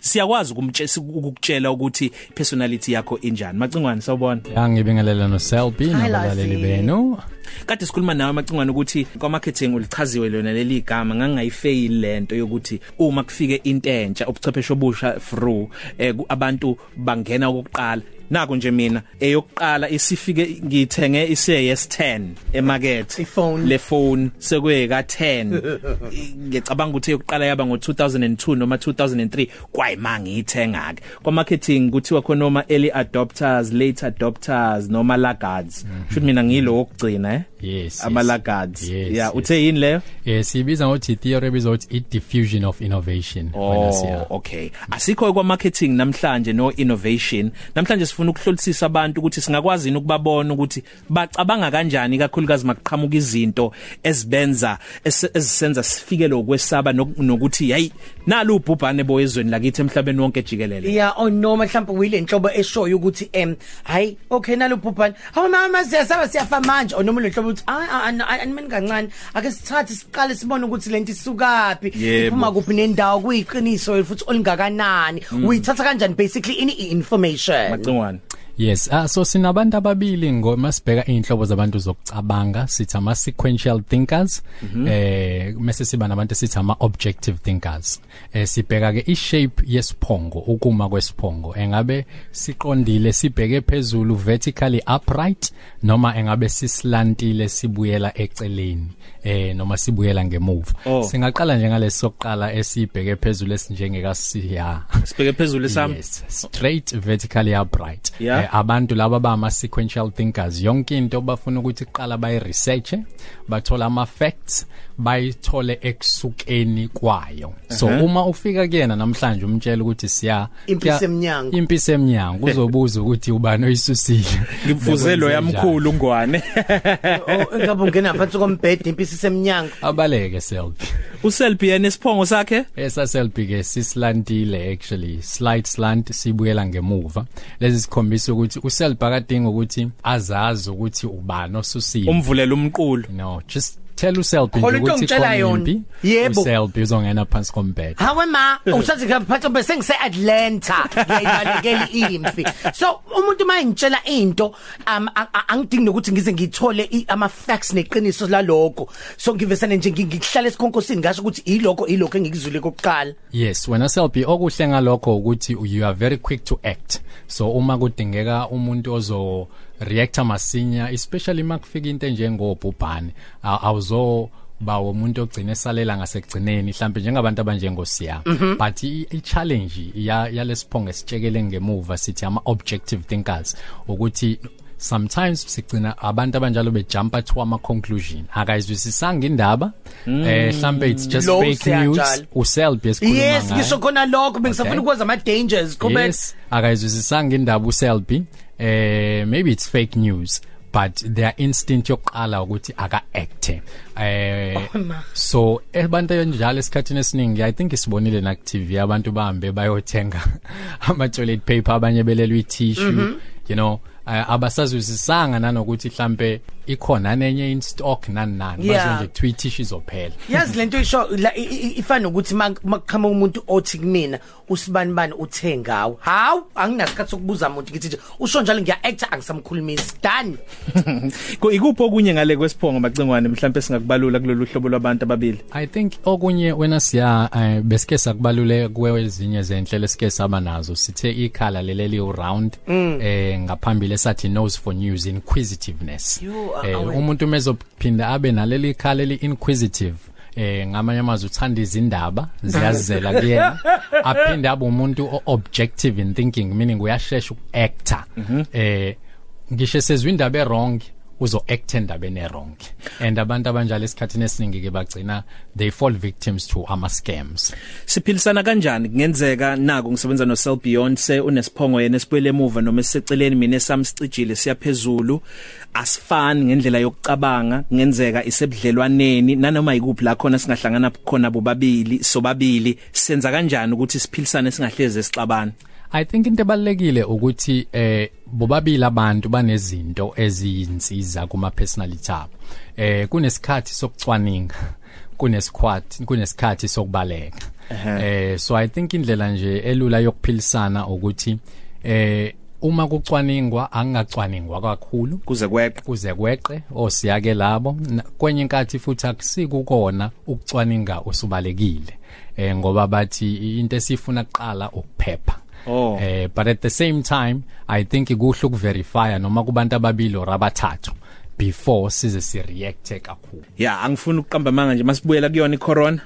siyakwazi ukumtshela ukukutshela ukuthi personality yakho injani. Macingwane sawubona. Angibingelela no Selby nabalaleli benu. Kade sikhuluma nawe macingwane ukuthi kwa marketing ulichaziwe lona leli igama ngangayifeyili lento yokuthi uma kufike into entsha ubuchwepheshe obusha through eh, abantu bangena okokuqala nako nje mina eyokuqala isifike ngithenge ise yes10 emarket Iphone. le phone sekwe ka 10 ngicabanga ukuthi eyokuqala yaba ngo 2002 noma 2003 kwayima ngiyithenga ke kwa marketing kuthiwa khona noma early adopters late adopters noma laggards. Should mina ngilo okugcina eh? Yes, ama yes. laggards Yes, yeah yes. uthe yini leyo? Eh sibiza ngokuthi theory ebizothi i diffusion of innovation wena siya. Oh okay. Asikho kwa marketing namhlanje no innovation namhlanje sifuna ukuhlolisisa abantu ukuthi singakwazi yini ukubabona ukuthi bacabanga kanjani kakhulukazi makuqhamuka izinto ezibenza esi- ezisenza sifike lokwesaba nok- nokuthi hayi nalo ubhubhane boyezweni lakithi emhlabeni wonke jikelele. Yeah oh noma mhlawumbe uyile nhlobo eshoyo ukuthi em hayi okay nalo bhubhane hawu mama siyasaba siyafa manje. Oh noma le nhlobo uthi animeni kancane. Ake sithathe siqale sibone ukuthi lento isukaphi. Iphuma kuphi nendawo kuyiqiniso futhi olingakanani. Uyithatha kanjani basically ini information macingwane Yes, ah so sinabantu ababili ngoma sibheka inhlobo zabantu zokucabanga sithi ama sequential thinkers eh mase siba nabantu sithi ama objective thinkers eh sibheka ke i shape yesiphongo ukuma kwesiphongo engabe siqondile sibheke phezulu vertically upright noma engabe sislantile sibuyela eceleni eh noma sibuyela ngemuva Oh. singaqala njengalesi sokuqala esibheke phezulu esinjengeka siya sibheke phezulu sami Yes, straight vertically upright. Yeah. Eh, abantu laba bama sequential thinkers yonke into bafuna ukuthi iqala bayi research, bathola ama facts, bayithole ekusukeni kwayo. So uma ufika kuyena namhlanje umtshela ukuthi siya Impisi kuya- emnyango. Impisi emnyango uzobuza ukuthi ubani oyisusile. ngifuze lo yamkhulu ungwane oh ngabe ungena phansi kombhede impisi semnyango Abaleke selfie. Uselby yena isiphongo sakhe? Esa selfie ke sislantile actually. Slight slant sibuyela ngemuva. Lezi sikhombisa ukuthi uselfie akadinga ukuthi azazi ukuthi ubani osusile umvulela umqulu. No just Khona into ukuthi ongitshela yona. Yebo. uselfie uzongena phansi kombhede Hawe ma usathi ngaphatha bese ngise Atlanta ngiyayibalekela imfi so umuntu mayingitshela into um angidingi nokuthi ngize ngithole ama facts neqiniso laloko so ngivesane nje ngi- ngihlala esikhonkosini ngasho ukuthi iloko iloko engikuzwile kokuqala yes wena selfie okuhle ngalokho ukuthi you are very quick to act. So uma kudingeka umuntu ozo reacta masinya especially makufika into enjengobhubhane aw- awuzo ba umuntu ogcina esalela ngasekugcineni mhlawumbe njengabantu abanjengosiya. But i i- challenge ya yalesiphongo esitshekele ngemuva sithi ama objective thinkers ukuthi sometimes sigcina abantu abanjalo bejumpa to ama conclusion akayizwisisanga indaba. Eh mhlambe it's just Lo fake news. Siyanjalo. uself esikhuluma yes ngayo. ngisho khona lokho bengisafuna Okay. ukwazi ama dangers kube yes akayizwisisanga indaba uselby eh maybe it's fake news but their instinct yokuqala ukuthi aka act eh Oh, ma. so abantu enjalo esikhathini esiningi i think isibonile na TV abantu bahambe bayothenga ama toilet paper abanye belelwe i tissue you know. uh, abasazwisisanga nanokuthi mhlambe ikhona nenye in stock nani? Nani Yeah. bazo nje tweet tissue izophela. Yazi lento isho la- i- i- ifana ukuthi makuqhama umuntu othi kumina usibani bani uthengawo hawu anginasikhathi sokubuza umuntu ngithi nje usho njalo ngiya actor angisamkhulumisi. Done Ko- ikuphi okunye ngale kwesiphongo macingwane mhlawumbe singakubalula kulolu hlobo lwabantu ababili? I think okunye wena siya uh, besike sakubalule kwezinye zenhlelo esike saba nazo. Sithe ikhala leleli round eh ngaphambili esathi nose for news inquisitiveness. You are eh aware. Umuntu mezophinda abe naleli ikhala eli inquisitive eh ngamanye amazwi uthanda izindaba ziyazizela kuyena. Aphinde abe umuntu o- objective in thinking meaning uyashesha ukuactor. Eh ngisho sezwe indaba errong uzo act endabeni errong and abantu abanjalo esikhathini esiningi ke bagcina they fall victims to ama scams siphilisana kanjani? Kungenzeka nako ngisebenza no Cell Beyond se unesiphongo yena esibuyele emuva noma esiseceleni mina esamsicijile siyaphezulu asifani ngendlela yokucabanga kungenzeka isebudlelwaneni nanoma yikuphi la khona singahlangana khona bobabili sobabili. Senza kanjani ukuthi siphilisane singahleze esixabana I think into ebalekile ukuthi eh bobabili abantu banezinto eziyinsiza kuma personality abo eh kunesikhathi sokucwaninga kunesikhathi kunesikhathi sokubaleka. Eh so i think indlela nje elula yokuphilisana ukuthi eh uma kucwaningwa angacwaningwa kakhulu. Kuze kweqe. Kuze kweqe osiyake labo. Kwenye inkathi futhi akusikukona ukucwaninga usubalekile eh ngoba bathi into esifuna kuqala ukuphepha. Oh. eh but at the same time i think kuhle ukuverify noma kubantu ababili or abathathu before size si react kakhulu. Ya angifuni ukuqamba manga nje. Masibuyela kuyona icorona?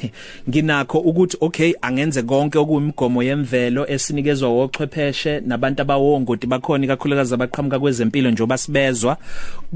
Nginakho ukuthi okay angenze konke okuyimigomo yemvelo esinikezwa wochwepheshe nabantu abawongoti bakhona kakhulukazi abaqhamuka kwezempilo njengoba sibezwa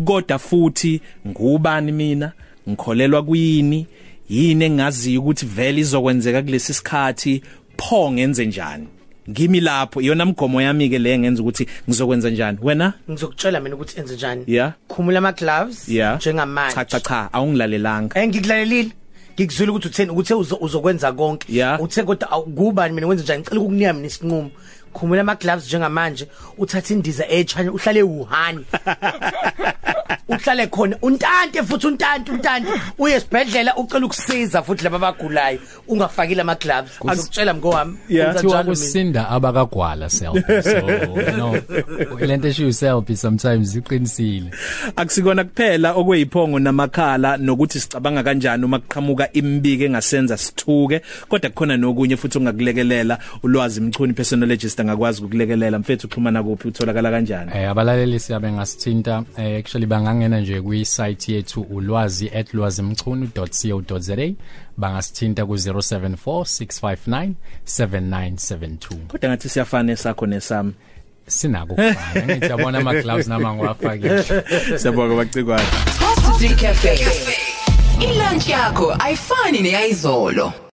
kodwa futhi ngubani mina? Ngikholelwa kuyini yini engaziyo ukuthi vele izokwenzeka kulesi sikhathi? Pho ngenze njani? Ngimi lapho. Iyona mgomo yami ke le ngenza ukuthi ngizokwenza njani. Wena? Ngizokutshela mina ukuthi enze njani. Yeah. khumula ama gloves yeah njengamanje. Cha cha cha. Awungilalelanga. Eh ngikulalelile. Ngikuzwile ukuthi utheni uthe uzo- uzokwenza konke. Yeah. uthe kodwa kubani mina wenza njani? Ngicela ukukunika mina isinqumo. Khumula ama gloves njengamanje. Uthatha indiza echanya uhlale Wuhan uhlale khona. Untante futhi untante untante. Uye esibhedlela ucela ukusiza futhi laba abagulayo. Ungafakile ama gloves ngizokutshela mngowami kuthiwa kusinda abakagwala selfie. So you know lento eshiyo selfie sometimes iqinisile. Akusikona kuphela okweyiphongo namakhala nokuthi sicabanga kanjani uma kuqhamuka imbike engasenza sithuke. Kodwa kukhona nokunye futhi ongakulekelela. Ulwazi mchuni personologist angakwazi ukulekelela mfethu uxhumana kuphi? Utholakala kanjani? Eh abalaleli siyabe ngasithinta. Eh, actually bangangena nje kwi site yethu ulwazi@lwazimchunu.co.za bangasithinta ku 0746597972 kodwa ngathi siyafana esakho nesami sinako ukufana ngithi yabona ama gloves nama ngiwafakile siyabonga bacikwane Coffee Cafe. Ilunch yakho ayifani neyizolo.